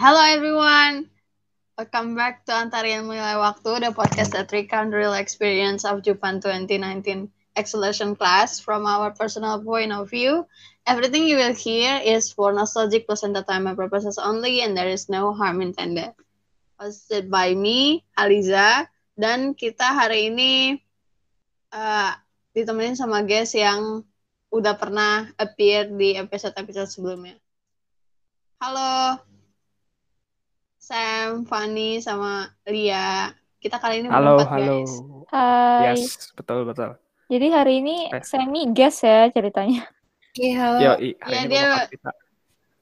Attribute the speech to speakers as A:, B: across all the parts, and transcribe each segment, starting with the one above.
A: Hello everyone. Welcome back to Antarian Menilai Waktu, the podcast that recount the real experience of Japan 2019 acceleration class from our personal point of view. Everything you will hear is for nostalgic plus entertainment purposes only and there is no harm intended. Hosted by me, Aliza, dan kita hari ini uh, ditemenin sama guest yang udah pernah appear di episode-episode sebelumnya. Halo, Sam, Fanny, sama Lia. Kita kali ini
B: Halo,
A: berempat,
B: halo.
A: guys.
C: Hai.
B: Yes, betul, betul.
C: Jadi hari ini
B: Eh.
C: Semi guest ya ceritanya.
D: Iya, halo.
B: Yo, i, hari
A: Iya,
B: ini
A: dia-.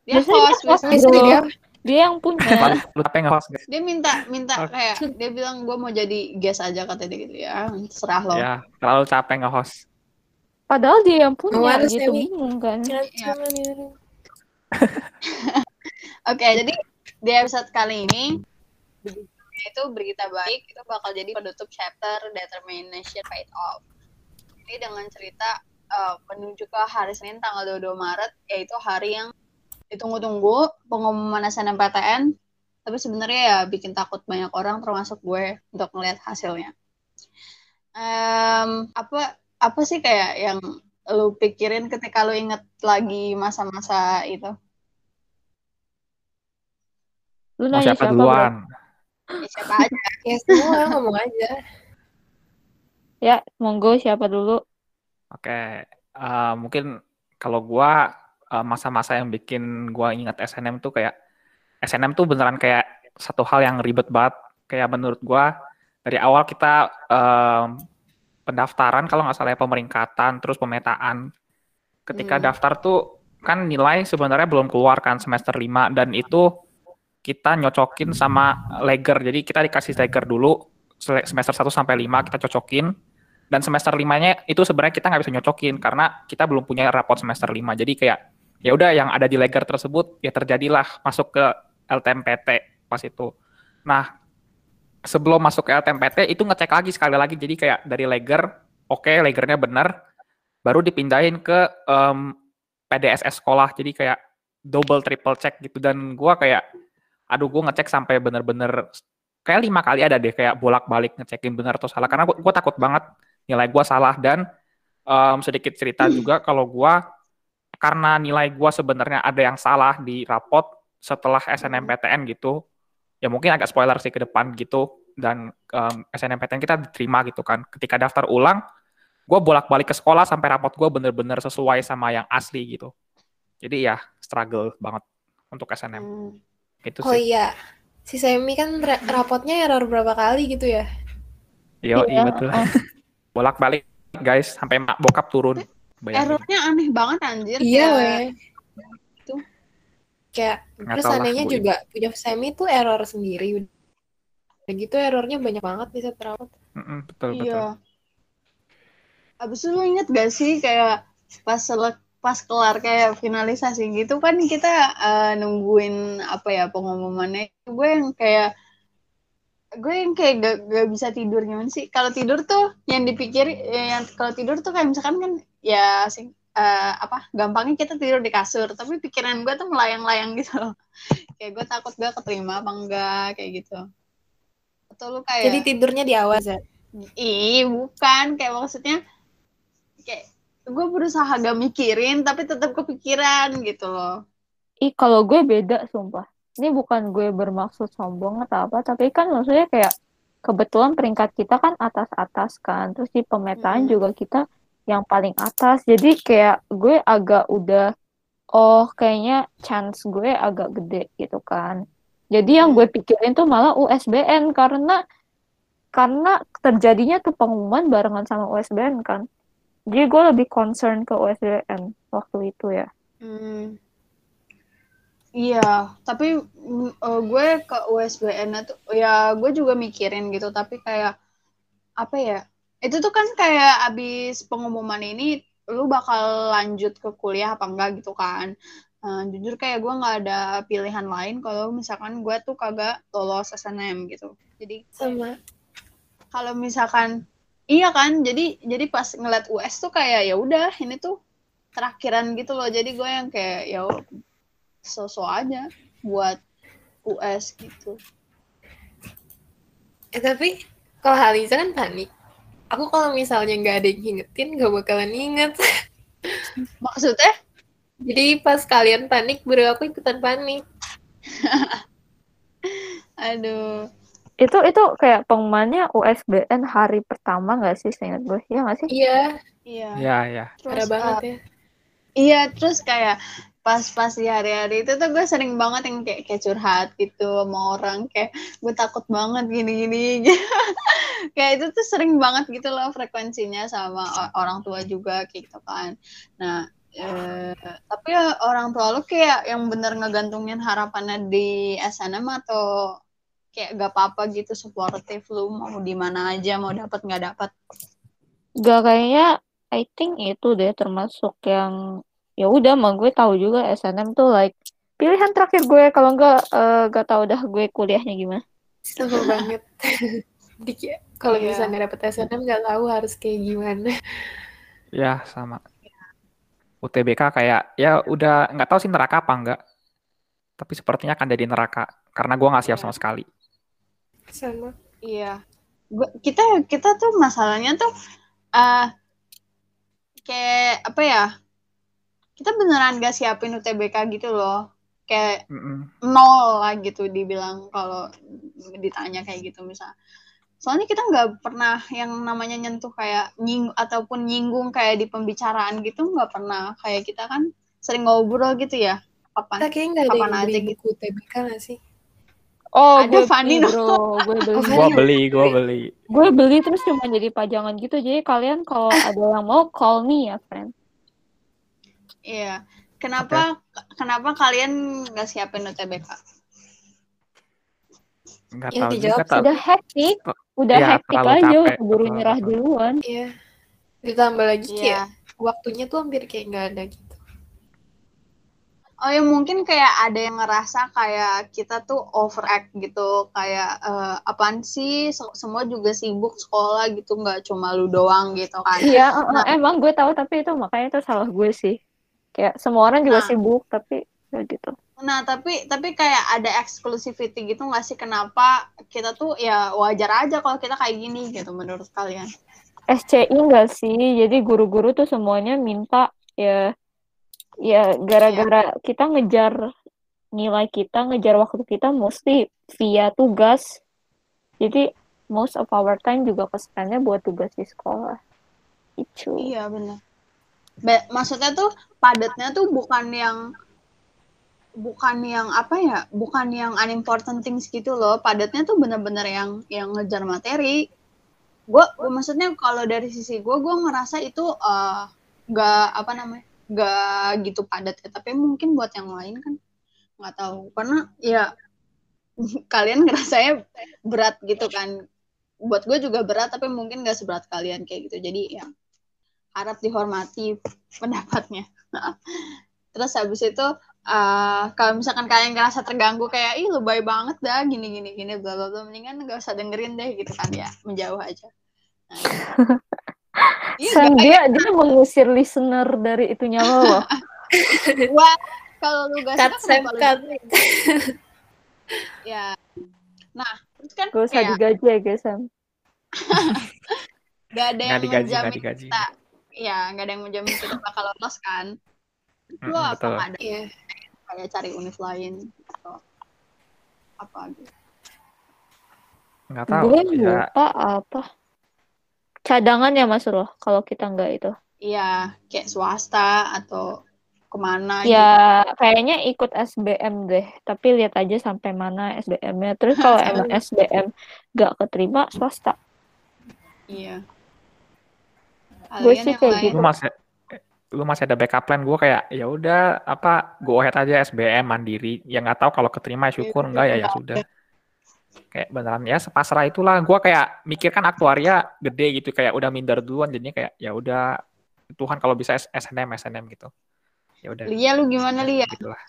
A: Dia
C: Biasanya
A: host,
C: dia host
A: biasanya
C: gitu
D: Biasanya dia
C: Dia yang punya.
B: Lu, nge-host, guys?
A: dia minta minta kayak dia bilang gue mau jadi guest aja kata dia gitu ya serah lo
B: Ya, terlalu capek nge-host.
C: Padahal dia yang punya
D: Ke mana,
C: gitu
D: Semi?
C: bingung kan.
D: Jangan ya.
A: oke jadi di episode kali ini itu berita baik itu bakal jadi penutup chapter determination paid off ini dengan cerita eh, menuju ke hari Senin tanggal 22 Maret yaitu hari yang ditunggu-tunggu pengumuman SNMPTN tapi sebenarnya ya bikin takut banyak orang termasuk gue untuk melihat hasilnya. Em, apa apa sih kayak yang lu pikirin ketika lu inget lagi masa-masa itu
C: Lu
B: Mau
C: nanya
B: siapa
C: siapa,
B: duluan?
A: Ya, siapa aja
D: Ya semua ngomong aja.
C: Ya, monggo siapa dulu?
B: Oke, eh, mungkin kalau gua eh, masa-masa yang bikin gua ingat SNM tuh kayak SNM tuh beneran kayak satu hal yang ribet banget. Kayak menurut gua dari awal kita em, pendaftaran kalau nggak salah ya pemeringkatan, terus pemetaan. Ketika
A: Hmm.
B: daftar tuh kan nilai sebenarnya belum keluar kan semester 5 dan itu kita nyocokin sama leger. Jadi kita dikasih leger dulu semester 1 sampai 5 kita cocokin. Dan semester limanya itu sebenarnya kita nggak bisa nyocokin karena kita belum punya rapot semester 5 jadi kayak ya udah yang ada di leger tersebut ya terjadilah masuk ke LTMPT pas itu. Nah sebelum masuk ke LTMPT itu ngecek lagi sekali lagi. Jadi kayak dari leger oke legernya benar baru dipindahin ke em, PDSS sekolah. Jadi kayak double triple check gitu. Dan gua kayak aduh gua ngecek sampai bener-bener kayak lima kali ada deh kayak bolak-balik ngecekin benar atau salah. Karena gue takut banget nilai gue salah dan em, sedikit cerita juga kalau gue karena nilai gue sebenarnya ada yang salah di rapot setelah SNMPTN gitu. Ya mungkin agak spoiler sih ke depan gitu dan em, SNMPTN kita diterima gitu kan. Ketika daftar ulang gue bolak-balik ke sekolah sampai rapot gue bener-bener sesuai sama yang asli gitu. Jadi ya struggle banget untuk SNM
A: Hmm.
B: Itu
D: Oh
B: sih
D: iya. Si Semi kan ra- rapotnya error berapa kali gitu ya?
B: Yo, iya
C: Iya,
B: betul
C: oh.
B: bolak-balik guys sampai mak bokap turun bayangin
A: errornya aneh banget anjir
D: Iya,
A: kayak
D: weh.
A: Itu.
D: Kayak
B: Nggak
D: terus
B: lah,
D: anehnya juga punya Semi tuh error sendiri. Udah gitu errornya banyak banget di satu rapot.
B: Mm-mm, betul betul
A: iya abis itu lu inget gak sih kayak pas selek pas kelar kayak finalisasi gitu kan kita eh, nungguin apa ya pengumumannya. Gue yang kayak gue yang kayak gak, gak bisa tidur. Gimana sih? Kalau tidur tuh yang dipikir eh, yang kalau tidur tuh kayak misalkan kan ya sing eh, apa gampangnya kita tidur di kasur. Tapi pikiran gue tuh melayang-layang gitu loh. Kayak gue takut gue keterima apa enggak kayak gitu. Atau lu kayak
D: Jadi tidurnya di awal Zat.
A: Ih, bukan. Kayak maksudnya kayak gue berusaha gak mikirin tapi tetap kepikiran gitu loh.
C: Ih, kalau gue beda sumpah. Ini bukan gue bermaksud sombong atau apa, tapi kan maksudnya kayak kebetulan peringkat kita kan atas-atas kan. Terus di pemetaan
A: Hmm.
C: juga kita yang paling atas. Jadi kayak gue agak udah oh kayaknya chance gue agak gede gitu kan. Jadi yang gue pikirin tuh malah USBN karena karena terjadinya tuh pengumuman barengan sama USBN kan. Jadi gue lebih concern ke USBN waktu itu ya.
A: Hmm. Iya, tapi eh, gue ke USBN tuh ya gue juga mikirin gitu tapi kayak apa ya? Itu tuh kan kayak abis pengumuman ini lu bakal lanjut ke kuliah apa enggak gitu kan. Eh, jujur kayak gue nggak ada pilihan lain kalau misalkan gue tuh kagak lolos SNM gitu. Jadi
D: Sama.
A: kalau misalkan iya kan jadi jadi pas ngeliat US tuh kayak ya udah ini tuh terakhiran gitu loh jadi gue yang kayak ya so-so aja buat US gitu.
D: Eh tapi kalau Haliza kan panik. Aku kalau misalnya nggak ada yang ngingetin nggak bakalan inget.
A: Maksudnya?
D: Jadi pas kalian panik, baru aku ikutan panik.
A: Aduh.
C: Itu itu kayak pengumumannya USBN hari pertama nggak sih, seingat gue? Iya nggak sih?
D: Iya,
A: Iya.
B: Ya, ya.
D: parah
A: Terus,
D: banget
A: eh,
D: ya.
A: Iya, terus kayak pas-pas di hari-hari itu tuh gue sering banget yang kayak, kayak curhat gitu sama orang kayak gue takut banget gini-gini kayak itu tuh sering banget gitu loh frekuensinya sama orang tua juga kayak gitu kan nah eh, tapi ya orang tua lu kayak yang bener ngegantungin harapannya di SNM atau kayak gak apa-apa gitu supportive lu mau di mana aja mau dapat nggak dapat
C: Gak kayaknya I think itu deh termasuk yang ya udah emang gue tahu juga SNM tuh like pilihan terakhir gue kalau enggak eh, gak tahu dah gue kuliahnya gimana.
D: Sama banget. Kalau
A: Iya.
D: misalnya dapet SNM nggak tahu harus kayak gimana.
B: Ya, sama. UTBK kayak ya udah nggak tahu sih neraka apa enggak. Tapi sepertinya akan jadi neraka karena gua nggak siap sama sekali.
D: Sama.
A: Iya. Gua- kita kita tuh masalahnya tuh eh kayak apa ya? Kita beneran gak siapin UTBK gitu loh. Kayak
B: Mm-mm.
A: nol lah gitu dibilang kalau ditanya kayak gitu misal. Soalnya kita nggak pernah yang namanya nyentuh kayak nying ataupun nyinggung kayak di pembicaraan gitu nggak pernah. Kayak kita kan sering ngobrol gitu ya.
D: Kita
A: Kapan?
D: kayaknya nggak ada
A: Kapan
D: yang
A: aja
D: beli
A: gitu.
D: buku TBK nggak sih?
C: Oh, gue
A: Fanny
C: beli bro, gue beli.
D: Fanny
B: beli, gua beli.
C: Gue beli terus cuma jadi pajangan gitu. Jadi kalian kalau ada yang mau call me ya, friend.
A: Iya. Kenapa kenapa kalian nggak siapin UTBK?
B: Nggak
D: Ya,
B: tahu
D: dijawab
B: juga tapi
C: Udah hektik, udah
B: Iya,
C: hektik aja,
B: capek,
C: udah buru nyerah duluan.
D: Iya. Ditambah lagi
A: Iya.
D: kayak waktunya tuh hampir kayak nggak ada gitu.
A: Oh ya mungkin kayak ada yang ngerasa kayak kita tuh overact gitu kayak eh, apaan sih Se- semua juga sibuk sekolah gitu nggak cuma lu doang gitu kan.
C: Iya, eh,
A: Nah.
C: eh, emang gue tahu tapi itu makanya itu salah gue sih. Kayak semua orang juga
A: Nah.
C: sibuk tapi ya gitu.
A: Nah tapi tapi kayak ada exclusivity gitu nggak sih kenapa kita tuh ya wajar aja kalau kita kayak gini gitu menurut kalian?
C: SCI enggak sih? Jadi guru-guru tuh semuanya minta ya ya gara-gara kita ngejar nilai kita, ngejar waktu kita mesti via tugas. Jadi most of our time juga kesannya buat tugas di sekolah. Itu.
A: Iya benar. Ba- maksudnya tuh padatnya tuh bukan yang bukan yang apa ya, bukan yang unimportant things gitu loh. Padatnya tuh bener-bener yang yang ngejar materi. Gue, maksudnya kalau dari sisi gue, gue ngerasa itu eh, nggak apa namanya, nggak gitu padat ya. Tapi mungkin buat yang lain kan nggak tahu. Karena ya kalian ngerasanya berat gitu kan. Buat gue juga berat, tapi mungkin nggak seberat kalian kayak gitu. Jadi ya harap dihormati pendapatnya. Terus habis itu eh kalau misalkan kalian ngerasa terganggu kayak ih lebay banget dah gini gini gini bla bla bla mendingan nggak usah dengerin deh gitu kan ya menjauh aja. Nah, iya nggak-
C: dia dia mengusir listener dari itunya lo loh.
A: Wah, kalau lu gak
D: Cut,
A: suka
D: Sam,
A: kenapa lu
D: cut.
A: ya. Nah, terus kan
C: Gak usah
A: kayak
C: digaji ya guys. Sam.
A: gak ada yang
B: digaji,
A: menjamin
B: digaji.
A: kita, ya gak ada yang menjamin kita bakal lolos kan. Lu
B: Mm-mm,
A: apa
B: betul.
A: nggak ada
D: Iya.
A: kayak cari univ lain atau apa gitu?
B: Nggak tahu.
C: Gue
B: Ya,
C: lupa apa. Cadangan ya Mas Roh kalau kita nggak itu.
A: Iya, kayak swasta atau ke mana gitu.
C: Ya kayaknya ikut SBM deh. Tapi lihat aja sampai mana SBM-nya. Terus kalau emang SBM nggak keterima swasta.
A: Iya.
C: Gue sih
A: yang
C: kayak
A: lain,
C: gitu.
B: lu masih lu masih ada backup plan gue kayak ya udah apa go ahead aja SBM mandiri ya nggak tahu kalau keterima ya syukur enggak ya ya sudah kayak beneran ya sepasrah itulah gue kayak mikir kan aktuaria gede gitu kayak udah minder duluan jadinya kayak ya udah Tuhan kalau bisa S- SNM SNM gitu ya udah
A: Lia lu gimana Lia?
B: gitulah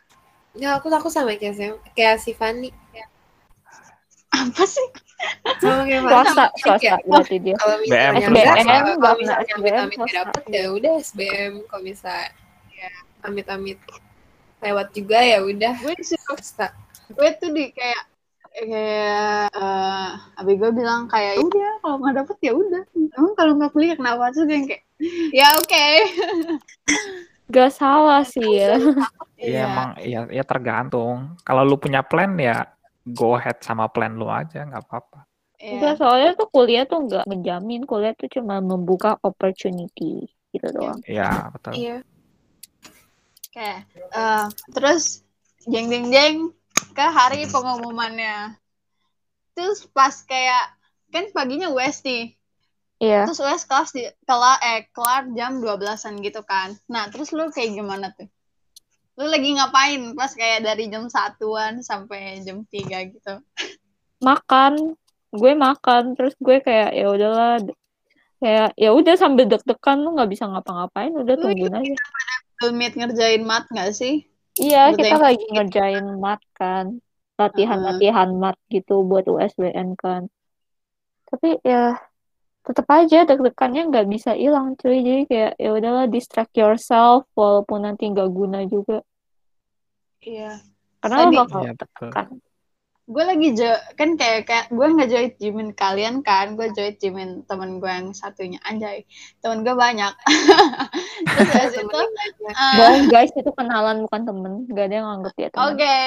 D: Ya aku aku sama kayak Sam, kayak si Fanny.
A: Apa sih?
D: Sama kayak Fanny.
C: Swasta, swasta berarti dia.
D: Kalau misalnya
B: SBM,
D: kalau misalnya amit-amit dapet ya udah SBM. Kalau misalnya amit-amit lewat juga ya udah
A: Gue disuruh
D: swasta.
A: gue tuh di kayak kayak eh abi gue bilang kayak "Ya udah kalau nggak dapet ya udah emang kalau nggak kuliah kenapa tuh gue yang kayak ya oke
C: Gak salah sih ya.
B: Iya emang ya, ya tergantung. Kalau lu punya plan ya go ahead sama plan lu aja nggak apa-apa.
A: Iya.
C: Enggak, soalnya tuh kuliah tuh nggak menjamin. Kuliah tuh cuma membuka opportunity gitu doang.
B: Iya betul.
D: Iya.
A: Oke, eh, terus jeng jeng jeng ke hari pengumumannya. Terus pas kayak kan paginya US nih.
C: Iya.
A: Terus US kelas di kelar eh kelar jam 12-an gitu kan. Nah, terus lu kayak gimana tuh? Lu lagi ngapain pas kayak dari jam satuan sampai jam 3 gitu?
C: Makan. Gue makan. Terus gue kayak ya udahlah. Kayak ya udah sambil deg-degan lu nggak bisa ngapa-ngapain. Udah
A: Lu
C: tungguin aja.
A: Meet ngerjain mat nggak sih?
C: Iya,
A: Betul
C: kita
A: ya?
C: lagi ngerjain mat kan. Latihan-latihan mat gitu buat USBN kan. Tapi ya tetap aja deg-degannya nggak bisa hilang cuy. Jadi kayak ya udahlah distract yourself walaupun nanti nggak guna juga.
A: Iya.
C: Karena lo
A: Tadi-
C: bakal
B: Iya betul.
C: tekan.
A: Gue lagi jo kan kayak kayak gue nggak join jimin kalian kan, gue join jimin temen gue yang satunya anjay. Temen gue banyak. Terus itu
C: Bohong guys, itu kenalan bukan temen. Gak ada yang nganggep dia teman.
A: Oke,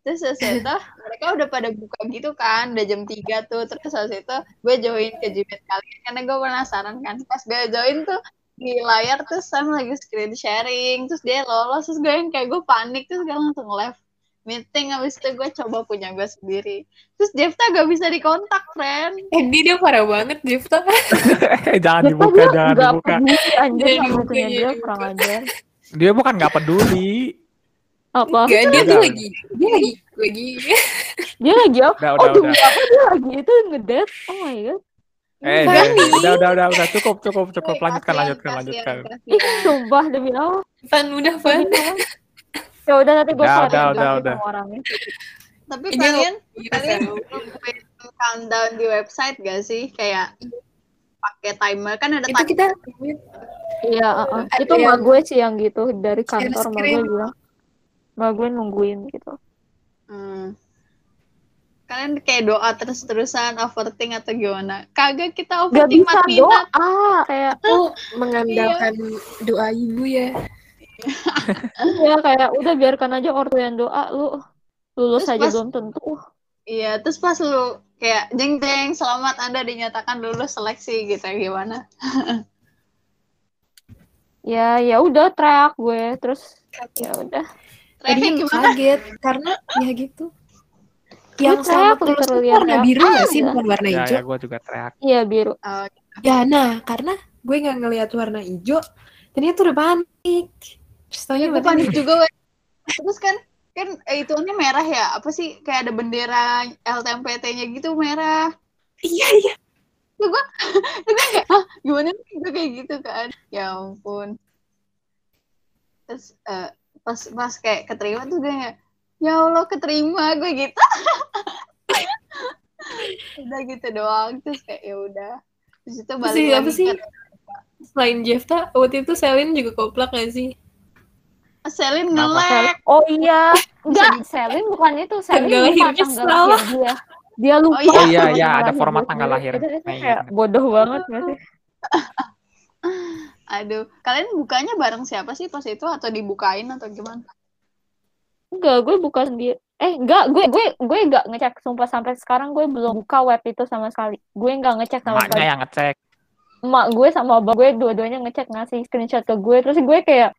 A: terus habis itu mereka udah pada buka gitu kan, udah jam 3 tuh. Terus habis itu gue join ke Gmail kalian karena gue penasaran kan. Pas gue join tuh di layar terus Sam lagi screen sharing, terus dia lolos, terus gue yang kayak gue panik, terus gue langsung live meeting habis itu gue coba punya gue sendiri terus Jefta gak bisa dikontak friend
D: Eh, dia, dia parah banget, Jefta.
B: jangan
C: Dia
B: dibuka, jangan dibuka.
C: peduli anjir sama
D: dibuka,
C: punya dia kurang ajar.
B: Dia bukan nggak peduli.
C: Apa?
D: Enggak, dia tuh lagi, dia lagi, lagi.
C: Dia lagi apa?
B: Udah,
C: oh,
B: udah,
C: demi
B: udah.
C: apa dia lagi itu ngedate? Oh my god.
B: Eh,
D: nih.
B: udah, udah, udah, udah, cukup, cukup, cukup. Lanjutkan, lanjutkan, lanjutkan.
C: Ih, sumpah demi apa?
D: Fan, udah, Fan.
C: Ya udah nanti gue share
B: udah, udah,
C: orangnya.
A: tapi
D: Eh,
A: kalian
D: Iya,
A: kalian countdown di website gak sih kayak pakai timer kan ada
D: Itu
A: timer
D: kita
C: Iya.
D: Ada
C: itu
D: yang-
C: mak gue sih yang gitu dari kantor
D: screen.
C: gue bilang. Mak gue nungguin gitu.
A: Hmm. Kalian kayak doa terus-terusan overthink atau gimana? Kagak kita overthink
C: bisa
A: mat minat.
C: doa kayak
D: tuh mengandalkan doa ibu ya.
C: Ya kayak udah biarkan aja ortu yang doa lu lulus
A: Terus
C: aja
A: pas-
C: belum tentu.
A: Iya, terus pas lu kayak jeng jeng selamat Anda dinyatakan lulus seleksi gitu gimana?
C: Ya ya udah teriak gue terus ya udah.
D: Tadi
A: gimana?
D: kaget karena ya gitu. Yang
C: teriak
D: lulus itu
C: literally
D: warna
C: teriak.
D: biru
C: Ah,
D: sih,
C: gila.
D: bukan warna
B: Ya,
D: hijau?
B: ya, gue juga teriak.
C: Iya biru.
A: Oh,
D: Ya, nah karena gue nggak ngelihat warna hijau, jadi tuh udah panik. Warna
A: panik juga. Terus kan kan eh, itu ini merah ya? Apa sih kayak ada bendera LTMPT-nya gitu merah.
D: Iya iya.
A: Terus gue terus gue kayak, ah gimana gue kayak gitu kan? Ya ampun. Terus eh, pas pas kayak keterima tuh gue kayak ya Allah keterima gue gitu. udah gitu doang terus kayak ya udah terus itu balik
D: sih,
A: lagi
D: apa sih?
A: ke
D: Selain Jefta, waktu itu Selin juga koplak nggak sih?
A: Selin ngelek
C: Oh iya, enggak, Selin bukan itu, Selin
D: Tanggal
C: lupa
D: lahirnya
C: tanggal
D: salah.
C: lahir dia. Dia lupa.
A: Oh iya.
B: Oh iya, iya, ada format tanggal lahir.
C: Itu, itu
B: iya,
C: kayak
B: bener.
C: bodoh banget gak sih?
A: aduh kalian bukanya bareng siapa sih pas itu atau dibukain atau gimana
C: Enggak, gue buka sendiri. Eh, enggak, gue gue gue enggak ngecek sumpah sampai sekarang gue belum buka web itu sama sekali. Gue enggak ngecek sama
B: Emaknya
C: sekali.
B: yang ngecek.
C: Emak gue sama abang gue dua-duanya ngecek ngasih screenshot ke gue terus gue kayak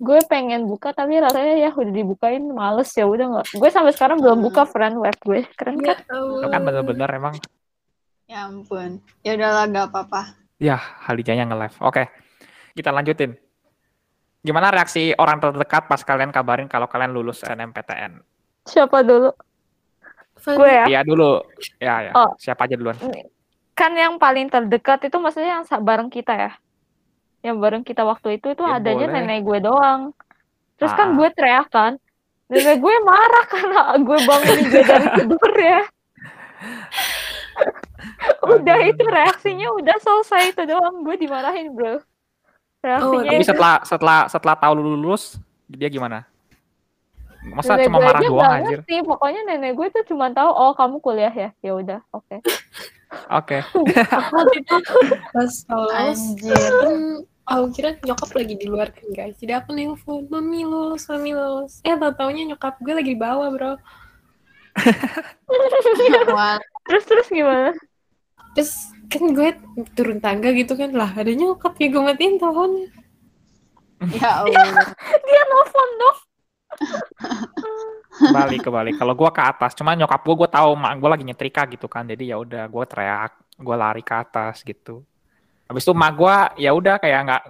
C: gue pengen buka tapi rasanya ya udah dibukain males ya udah nggak gue sampai sekarang belum
A: Hmm.
C: buka friend web gue keren
D: Ya
C: kan
B: Itu kan bener-bener emang
A: ya ampun ya udahlah gak apa-apa
B: Ya, Halijanya nge-live. Oke, kita lanjutin. Gimana reaksi orang terdekat pas kalian kabarin kalau kalian lulus NMPTN?
C: siapa dulu gue ya
B: Iya dulu. Ya, ya.
C: Oh.
B: Siapa aja duluan?
C: kan yang paling terdekat itu maksudnya yang bareng kita ya yang bareng kita waktu itu itu
B: Ya,
C: adanya
B: boleh.
C: nenek gue doang terus
B: Ah.
C: kan gue teriak kan nenek gue marah karena gue bangunin dia dari tidur ya udah
B: Aduh.
C: itu reaksinya udah selesai itu doang gue dimarahin bro reaksinya
B: Tapi
C: itu
B: setelah setelah setelah tahu lu lulus, dia gimana? Masa
C: nenek
B: cuma
C: gue
B: marah
C: aja
B: doang anjir?
C: ngerti. Pokoknya nenek gue tuh cuma tahu oh kamu kuliah ya. Ya udah, oke.
B: Oke.
D: Aku waktu itu pas lulus,
A: Anjir.
D: Aku kira nyokap lagi di luar kan guys. Jadi aku nelpon, mami lulus, mami lulus. Eh tau taunya nyokap gue lagi di bawah bro.
C: Terus terus gimana?
D: Terus kan gue turun tangga gitu kan lah ada nyokap ya gue matiin teleponnya.
A: ya Allah.
C: Dia nelfon dong.
B: Kembali kembali. Kalau gua ke atas, cuma nyokap gua gua tahu mak gua lagi nyetrika gitu kan. Jadi ya udah gua teriak, gua lari ke atas gitu. Habis itu mak gua ya udah kayak nggak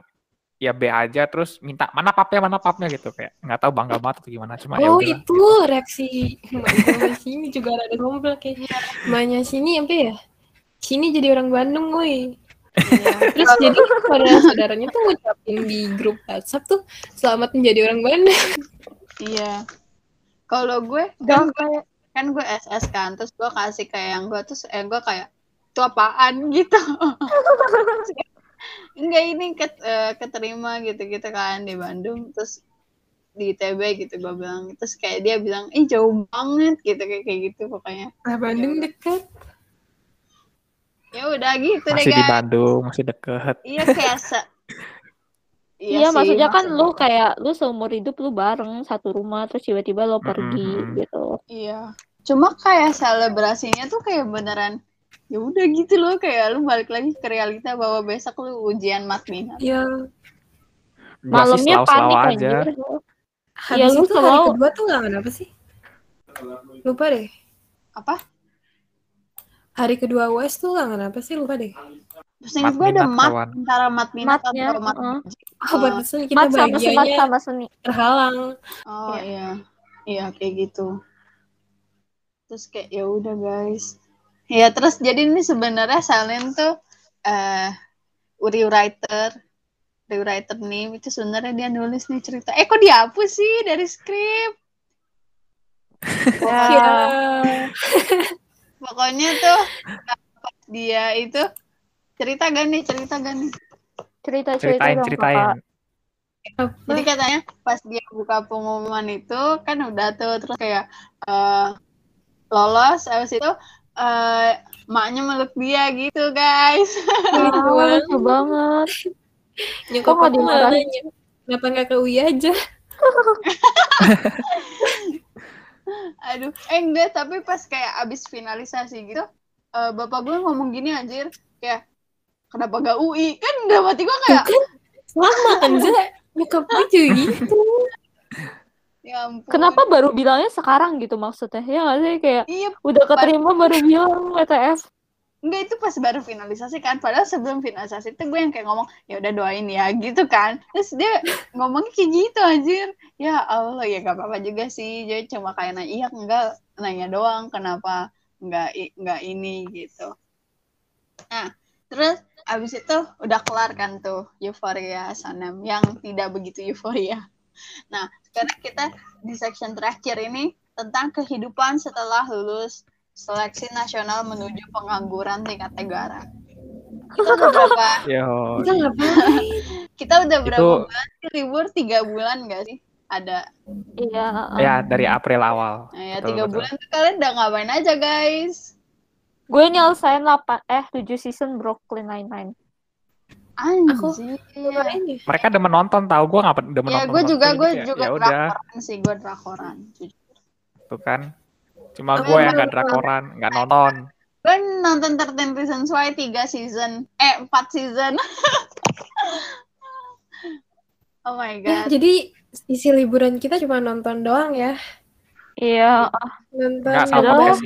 B: ya B aja terus minta mana papnya mana papnya gitu kayak nggak tahu bangga banget atau gimana cuma ya
D: Oh
B: udah
D: itu reaksi emaknya sini juga ada komplek kayaknya. Emaknya sini apa ya? Sini jadi orang Bandung woi. Terus jadi pada saudaranya tuh ngucapin di grup WhatsApp tuh selamat menjadi orang Bandung.
A: Iya. Kalau gue kan gue kan gue SS kan, terus gue kasih kayak yang gue terus eh gue kayak itu apaan gitu. Enggak ini ket, eh, keterima gitu-gitu kan di Bandung, terus di ITB gitu gue bilang terus kayak dia bilang ih jauh banget gitu kayak kayak gitu pokoknya
D: Lah Bandung deket.
A: ya udah gitu deh
B: masih di
A: guys
B: Bandung masih deket
A: iya kayak se
C: Iya,
A: sih,
C: maksudnya kan
A: maksud-
C: lu kayak lu seumur hidup lu bareng satu rumah terus tiba-tiba lo pergi
B: Mm-mm.
C: gitu.
A: Iya. Cuma kayak selebrasinya tuh kayak beneran ya udah gitu loh kayak lu balik lagi ke realita bahwa besok lu ujian mat minat.
D: Ya
C: Malamnya panik
B: aja
C: anjir.
D: habis
C: Ya, lu
D: itu hari
C: selalu-
D: kedua tuh nggak kenapa sih? Lupa deh.
A: Apa?
D: Hari kedua US tuh nggak kenapa sih? Lupa deh.
A: Terus ini
B: Mat
A: gue ada mat
B: kawan.
A: antara mat minat
C: Matnya,
A: atau mat
C: heeh.
A: uji.
D: Oh, pantesan kita
C: Mat sama seni.
D: terhalang.
A: Oh iya. Iya kayak gitu. Terus kayak ya udah guys. Ya terus jadi ini sebenarnya Salen tuh eh rewriter rewriter nih itu sebenarnya dia nulis nih cerita. Eh kok dihapus sih dari skrip?
C: Ya.
D: Ya.
A: Pokoknya tuh dia itu cerita gak nih cerita gak nih?
C: Cerita cerita
B: ceritain
C: dong
B: ceritain
C: kakak.
A: Jadi katanya pas dia buka pengumuman itu kan udah tuh terus kayak eh, lolos habis itu eh maknya meluk dia gitu guys.
C: Ah, lucu banget.
D: Nyokap
C: nggak
D: aku malah nanya, kenapa nggak ke UI aja?
A: Aduh, eh enggak tapi pas kayak abis finalisasi gitu eh, bapak gue ngomong gini anjir kayak kenapa gak UI kan udah mati gue kayak
D: sama kan Za? Nyokap gue juga gitu.
A: Ya ampun.
C: Kenapa baru bilangnya sekarang gitu maksudnya? Ya nggak sih? Kayak
A: Iya,
C: udah keterima baru bilang WTF.
A: enggak itu pas baru finalisasi kan. Padahal sebelum finalisasi itu gue yang kayak ngomong ya udah doain ya gitu kan. Terus dia ngomongnya kayak gitu anjir. Ya Allah ya gak apa-apa juga sih. Jadi cuma kayak nanya iya enggak. Nanya doang kenapa enggak enggak ini gitu. Nah terus abis itu udah kelar kan tuh euforia Sanem yang tidak begitu euforia nah sekarang kita di section terakhir ini tentang kehidupan setelah lulus seleksi nasional menuju pengangguran tingkat negara. Kita udah berapa?
B: yo
D: Kita?
A: Kita udah berapa
B: Itu-
A: bulan libur? Tiga bulan gak sih? Ada.
C: Iya.
B: ya dari April awal
A: Nah, ya
B: Betul,
A: tiga
B: betul.
A: bulan tuh kalian udah ngapain aja guys?
C: Gue nyelesain 8 eh 7 season Brooklyn Nine-Nine.
D: Aku-
A: Anjir.
D: Ngapain ya?
B: mereka demen nonton tahu gue nggak demen
A: Ya
B: nonton
A: gue juga
B: Brooklyn,
A: gue
B: kayak,
A: juga
B: ya udah
A: drakoran sih gue drakoran.
B: tuh kan cuma
A: Tapi
B: gue yang nggak drakoran nggak nonton
A: Gue nonton 13 Reasons Why 3 season. Eh 4 season. oh my
D: Ya,
A: god.
D: jadi sisi liburan kita cuma nonton doang ya.
C: Iya,
D: Nonton
B: nggak sama podcast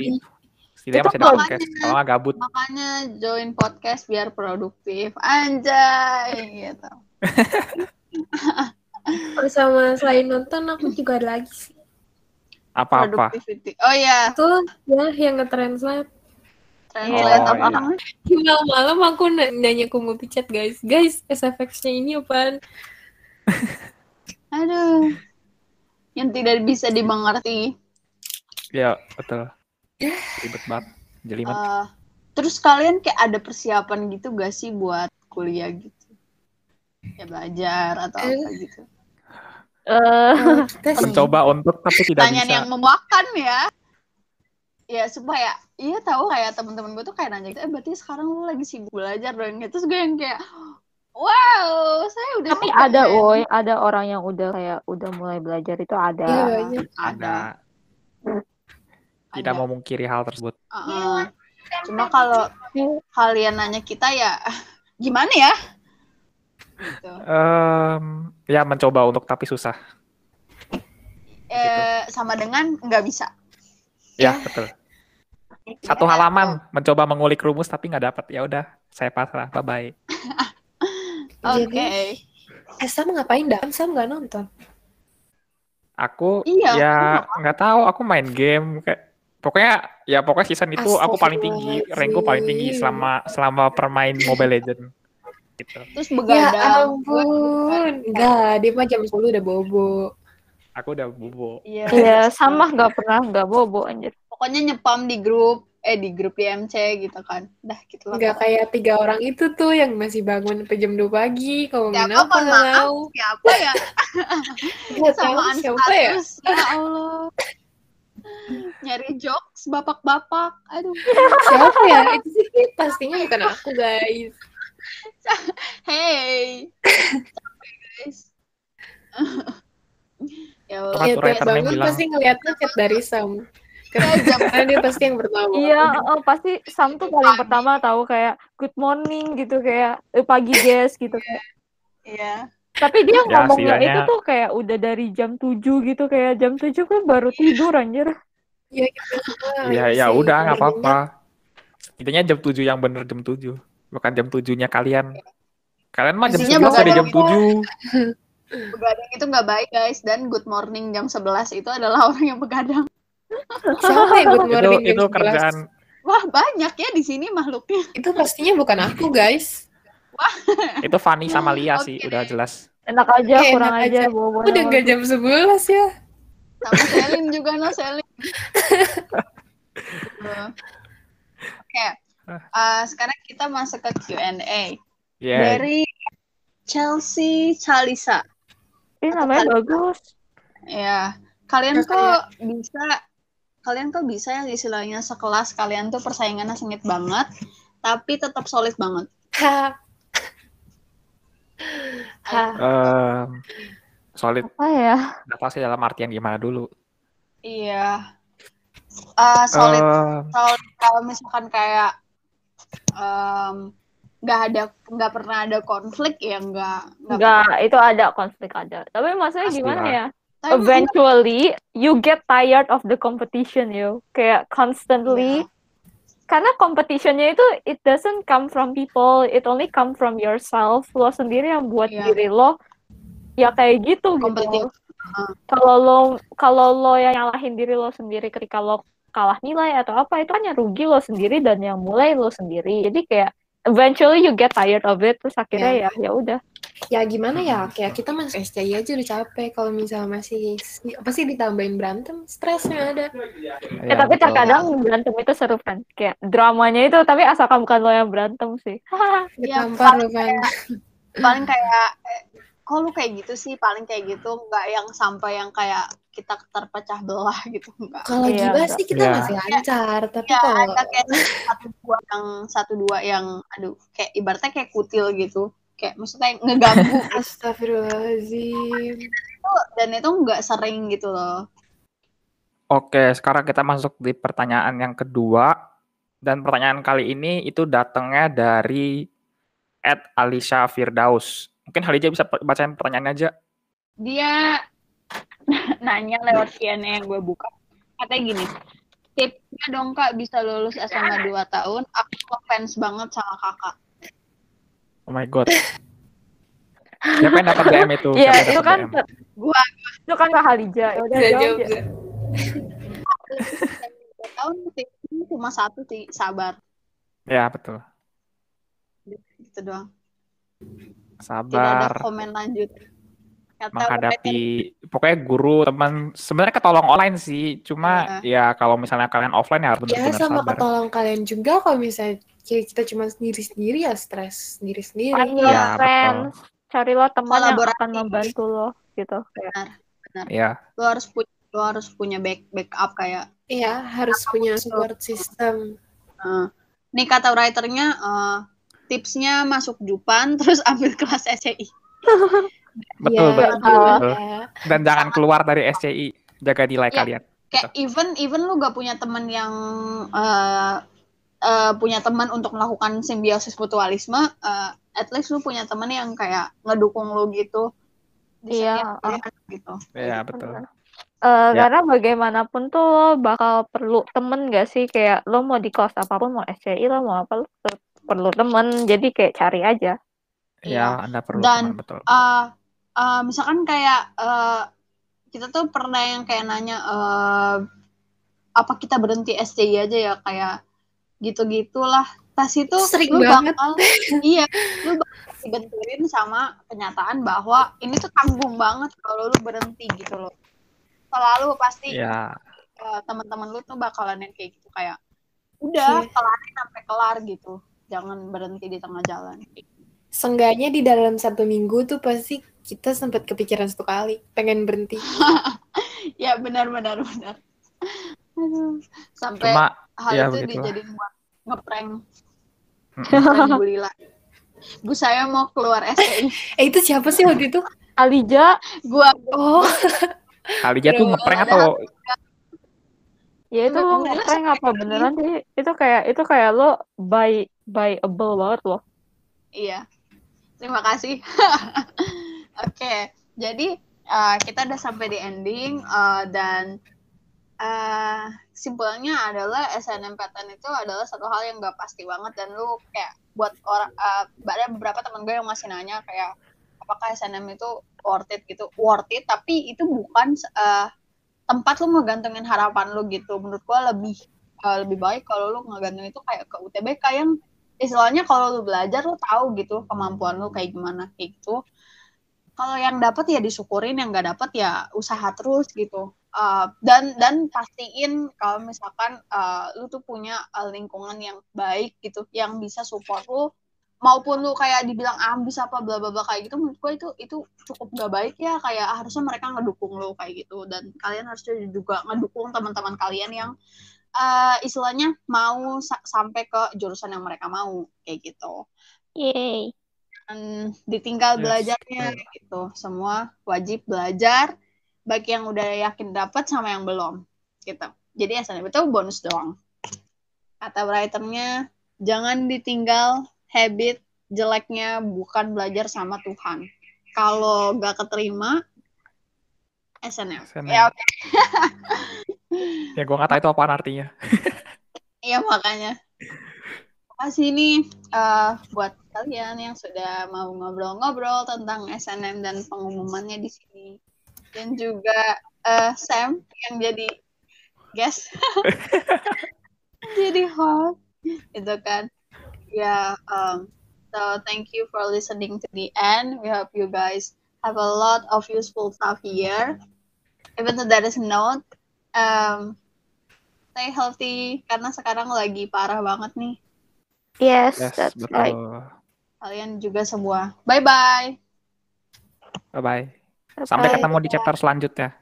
C: Itu
B: masih ada
A: makanya-
B: podcast kalau nggak gabut
A: Makanya join podcast biar produktif. Anjay gitu.
D: sama selain nonton aku juga ada lagi sih.
B: apa-apa.
A: Oh iya,
D: Itu ya yang nge-translate.
A: translate
B: Oh,
A: apa
B: iya.
D: Malam-malam aku na- nanya ke Mupi chat guys. Guys, SFX-nya ini apaan?
A: Aduh. Yang tidak bisa dimengerti.
B: ya betul ribet banget jelimet
A: Eh, terus kalian kayak ada persiapan gitu gak sih buat kuliah gitu? Ya belajar atau apa
D: Eh.
A: gitu.
C: Eh,
D: Kalau kita sih,
B: Mencoba untuk tapi tidak
A: Pertanyaan
B: bisa.
A: yang memuakan ya. Ya supaya iya tahu kayak temen-temen gue tuh kayak nanya gitu, eh berarti sekarang lu lagi sibuk belajar dong gitu. Terus gue yang kayak wow, saya udah
C: tapi
A: sibuk,
C: ada
A: men."
C: woi, ada orang yang udah kayak udah mulai belajar itu ada.
D: Iya, banyak.
B: Ada. Tidak
A: Ada.
B: mau mengkiri hal tersebut.
A: Uh-uh. Cuma kalau kalian nanya kita ya gimana ya? Gitu.
B: Em, ya mencoba untuk tapi susah.
A: Eh, sama dengan nggak bisa.
B: Ya, betul. Satu halaman mencoba mengulik rumus tapi nggak dapat. Ya udah, saya pasrah. Bye bye.
A: Oke.
D: Jadi- Eh, Sam ngapain dah? Sam nggak nonton.
B: Aku
A: Iya,
B: ya nggak tahu. Aku main game kayak pokoknya ya pokoknya season itu aku paling tinggi, rankku paling tinggi selama selama permain Mobile Legend. Gitu.
A: Terus
D: Ya
A: begadang. Gue-
D: ampun. Enggak, dia mah jam 10 udah bobo.
B: Aku udah bobo.
A: Iya.
C: Iya, sama nggak pernah nggak bobo anjir.
A: Pokoknya nyepam di grup, eh di grup di MC gitu kan. Dah gitu lah.
D: Enggak kayak tiga orang itu tuh yang masih bangun sampai jam 2 pagi. Kalau
A: Siapa,
D: main apa nggak
A: maaf? Siapa ya?
D: Nggak tahu siapa ya?
A: status. Ya Allah. Nyari jokes bapak-bapak. Aduh.
D: Siapa ya? Itu sih pastinya bukan aku guys.
A: Hey. Capek, guys. ya Allah.
B: Yang
D: bangun pasti ngeliatnya chat dari Sam. Karena dia pasti yang pertama.
C: Iya, oh, pasti Sam tuh paling pertama tahu kayak good morning gitu kayak eh, pagi guys gitu kayak.
A: Iya.
C: Tapi dia
B: Ya,
C: ngomongnya
B: setidaknya-
C: itu tuh kayak udah dari jam 7 gitu kayak jam 7 kan baru tidur anjir.
D: Iya gitu. semua.
B: Ya
D: Ayo
B: ya
D: sih,
B: udah nggak apa-apa. Intinya jam 7 yang bener jam 7. Bukan jam 7-nya kalian. Kalian mah jam
A: Pastinya
B: 11 dari jam 7.
A: Begadang itu nggak baik guys dan good morning jam 11 itu adalah orang yang begadang.
D: Siapa yang good
B: Itu
D: morning jam
B: itu
D: 11?
B: kerjaan
A: Wah banyak ya di sini makhluknya.
D: Itu pastinya bukan aku guys.
B: itu Fanny sama Lia sih,
A: Oke.
B: udah jelas.
C: Enak aja,
D: Eh,
C: kurang
D: enak
C: aja
D: aja.
C: bobo.
D: Udah nggak jam 11 ya.
A: Sama Selin juga no Selin. Oke. eh, sekarang kita masuk ke Q&A
B: Ya,
A: dari Chelsea Chalisa.
C: Ini namanya bagus.
A: Ya, kalian
D: Nah,
A: kok bisa kalian kok bisa yang istilahnya sekelas kalian tuh persaingannya sengit banget tapi tetap solid banget.
B: Em, solid
C: Apa ya?
B: sih dalam artian gimana dulu?
A: Iya. Eh, solid
B: Em,
A: solid kalau misalkan kayak em, nggak ada nggak pernah ada konflik ya nggak nggak
C: Enggak, itu ada konflik ada. Tapi maksudnya
B: Pasti
C: gimana
B: lah.
C: ya?
A: Tapi
C: Eventually you get tired of the competition yo. Kayak constantly
A: Iya.
C: Karena competitionnya itu it doesn't come from people, it only come from yourself. Lo sendiri yang buat
A: Iya.
C: diri lo ya kayak gitu
A: Kompetitif.
C: gitu. Kalau lo kalau lo yang nyalahin diri lo sendiri ketika lo kalah nilai atau apa itu hanya rugi lo sendiri dan yang mulai lo sendiri. Jadi kayak eventually you get tired of it terus akhirnya ya ya udah.
D: Ya gimana ya? Kayak kita masuk SCI aja udah capek. Kalau misalnya masih apa sih ditambahin berantem, stresnya ada.
C: Ya,
B: ya,
C: tapi
B: betul.
C: terkadang berantem itu seru kan. Kayak dramanya itu tapi asalkan bukan lo yang berantem sih.
A: Iya,
D: Ditampar lu kan.
A: paling kayak eh, kok lu kayak gitu sih paling kayak gitu nggak yang sampai yang kayak kita terpecah belah gitu enggak
D: Kalau
C: Iya,
D: gibah
C: enggak.
D: sih kita
B: Iya.
D: masih lancar, tapi
A: ya
D: kalau
A: ada kayak satu dua yang satu dua yang aduh kayak ibaratnya kayak kutil gitu kayak maksudnya ngeganggu
D: Astagfirullahaladzim.
A: dan itu nggak sering gitu loh
B: Oke, sekarang kita masuk di pertanyaan yang kedua. Dan pertanyaan kali ini itu datangnya dari Ed Alisha Firdaus. Mungkin Halija bisa bacain pertanyaannya aja.
A: dia nanya lewat Q&A yang gue buka katanya gini tipsnya dong kak bisa lulus SMA 2 tahun aku ngefans banget sama kakak
B: Oh my god. Siapa yang dapat DM itu?
C: Iya, itu kan
B: DM?
A: Gua.
C: itu kan Kak Halija. Ya udah jawab ya.
A: Tahun cuma satu sih sabar
B: Ya, betul.
A: gitu doang tidak ada
B: Sabar
A: komen lanjut Kata
B: menghadapi pokoknya guru teman sebenarnya ketolong online sih cuma ya kalau misalnya kalian offline ya harus
D: Ya
B: benar-benar
D: sama
B: sabar
D: ketolong kalian juga kalau misalnya kayak kita cuma sendiri-sendiri ya stres sendiri-sendiri.
C: Find
B: Iya,
C: your
B: betul.
C: friends. Carilah teman yang akan membantu lo. gitu kayak
B: ya
A: Lu harus punya lu harus punya back backup kayak
D: Iya, harus punya support system.
A: eh, nih kata writernya eh, tipsnya masuk Jupan terus ambil kelas SCI.
B: betul
D: Iya,
B: betul,
C: betul.
B: betul.
D: Ya.
B: dan jangan keluar dari SCI jaga nilai
A: Iya.
B: kalian
A: Kayak even even lu gak punya teman yang eh, eh, punya teman untuk melakukan simbiosis mutualisme, eh, at least lu punya teman yang kayak ngedukung lu gitu. Di
C: Iya,
A: pilihan gitu.
B: ya betul
C: Bener. Eh,
B: Ya.
C: Karena bagaimanapun tuh lo bakal perlu temen gak sih? Kayak lo mau di kelas apa pun, mau SCI lo mau apa, lo perlu temen. Jadi kayak cari aja.
A: Iya.
B: ya anda perlu
A: Dan-
B: teman betul
A: eh eh, misalkan kayak eh, kita tuh pernah yang kayak nanya eh, apa kita berhenti SCI aja ya kayak gitu-gitulah tas itu
D: Sering
A: lu
D: banget.
A: bakal iya lu bakal dibenturin sama kenyataan bahwa ini tuh tanggung banget kalau lu berhenti gitu loh selalu pasti
B: ya
A: eh, teman-teman lu tuh bakalan yang kayak gitu kayak udah
D: Iya.
A: kelarin sampai kelar gitu jangan berhenti di tengah jalan
D: Seenggaknya di dalam satu minggu tuh pasti kita sempat kepikiran satu kali pengen berhenti.
A: ya benar benar benar Aduh, sampai
B: cuma
A: hal
B: ya,
A: itu
B: begitulah.
A: dijadiin buat ngeprank. Ngeprank Bu saya mau keluar STI
D: Eh itu siapa sih waktu itu?
C: Alija,
A: gua.
D: Oh,
B: kali aja tuh ngeprank atau
C: ya itu lo ngeprank apa beneran sih? Itu kayak itu kayak lo buy buyable banget loh.
A: iya. Terima kasih. Oke. Jadi eh, kita udah sampai di ending eh, dan eh simpelnya adalah SNMPTN itu adalah satu hal yang gak pasti banget dan lu kayak buat orang eh, ada beberapa teman gue yang masih nanya kayak apakah SNM itu worth it? gitu. Worth it tapi itu bukan eh, tempat lu ngegantungin harapan lu gitu. Menurut gue lebih eh, lebih baik kalau lu ngegantungin itu kayak ke UTBK yang istilahnya kalau lu belajar lu tahu gitu kemampuan lu kayak gimana kayak gitu. Kalau yang dapat ya disyukurin yang nggak dapat ya usaha terus gitu Uh, dan dan pastiin kalau misalkan uh, lu tuh punya uh, lingkungan yang baik gitu yang bisa support lu maupun lu kayak dibilang ambis apa bla bla bla kayak gitu menurut gue itu itu cukup gak baik ya kayak harusnya mereka ngedukung lu kayak gitu dan kalian harusnya juga ngedukung teman-teman kalian yang uh, istilahnya mau sa- sampai ke jurusan yang mereka mau kayak gitu
C: Yeay.
A: dan ditinggal
B: Yes,
A: belajarnya
B: betul.
A: gitu semua wajib belajar baik yang udah yakin dapat sama yang belum gitu jadi SNM itu bonus doang kata writernya jangan ditinggal habit jeleknya bukan belajar sama Tuhan kalau gak keterima SNM,
B: SNM.
A: ya oke
B: ya gue nggak tahu itu apaan artinya
A: Iya makanya. Makasih nih eh, buat kalian yang sudah mau ngobrol-ngobrol tentang SNM dan pengumumannya di sini. Dan juga eh, Sam yang jadi guest. jadi host. Itu kan. Ya, um, so thank you for listening to the end. We hope you guys have a lot of useful stuff here. Even though that is not, um, stay healthy karena sekarang lagi parah banget nih.
C: Yes,
B: yes
C: that's
B: betul
C: right.
A: Kalian juga semua. Bye bye.
B: bye bye sampai ketemu di chapter selanjutnya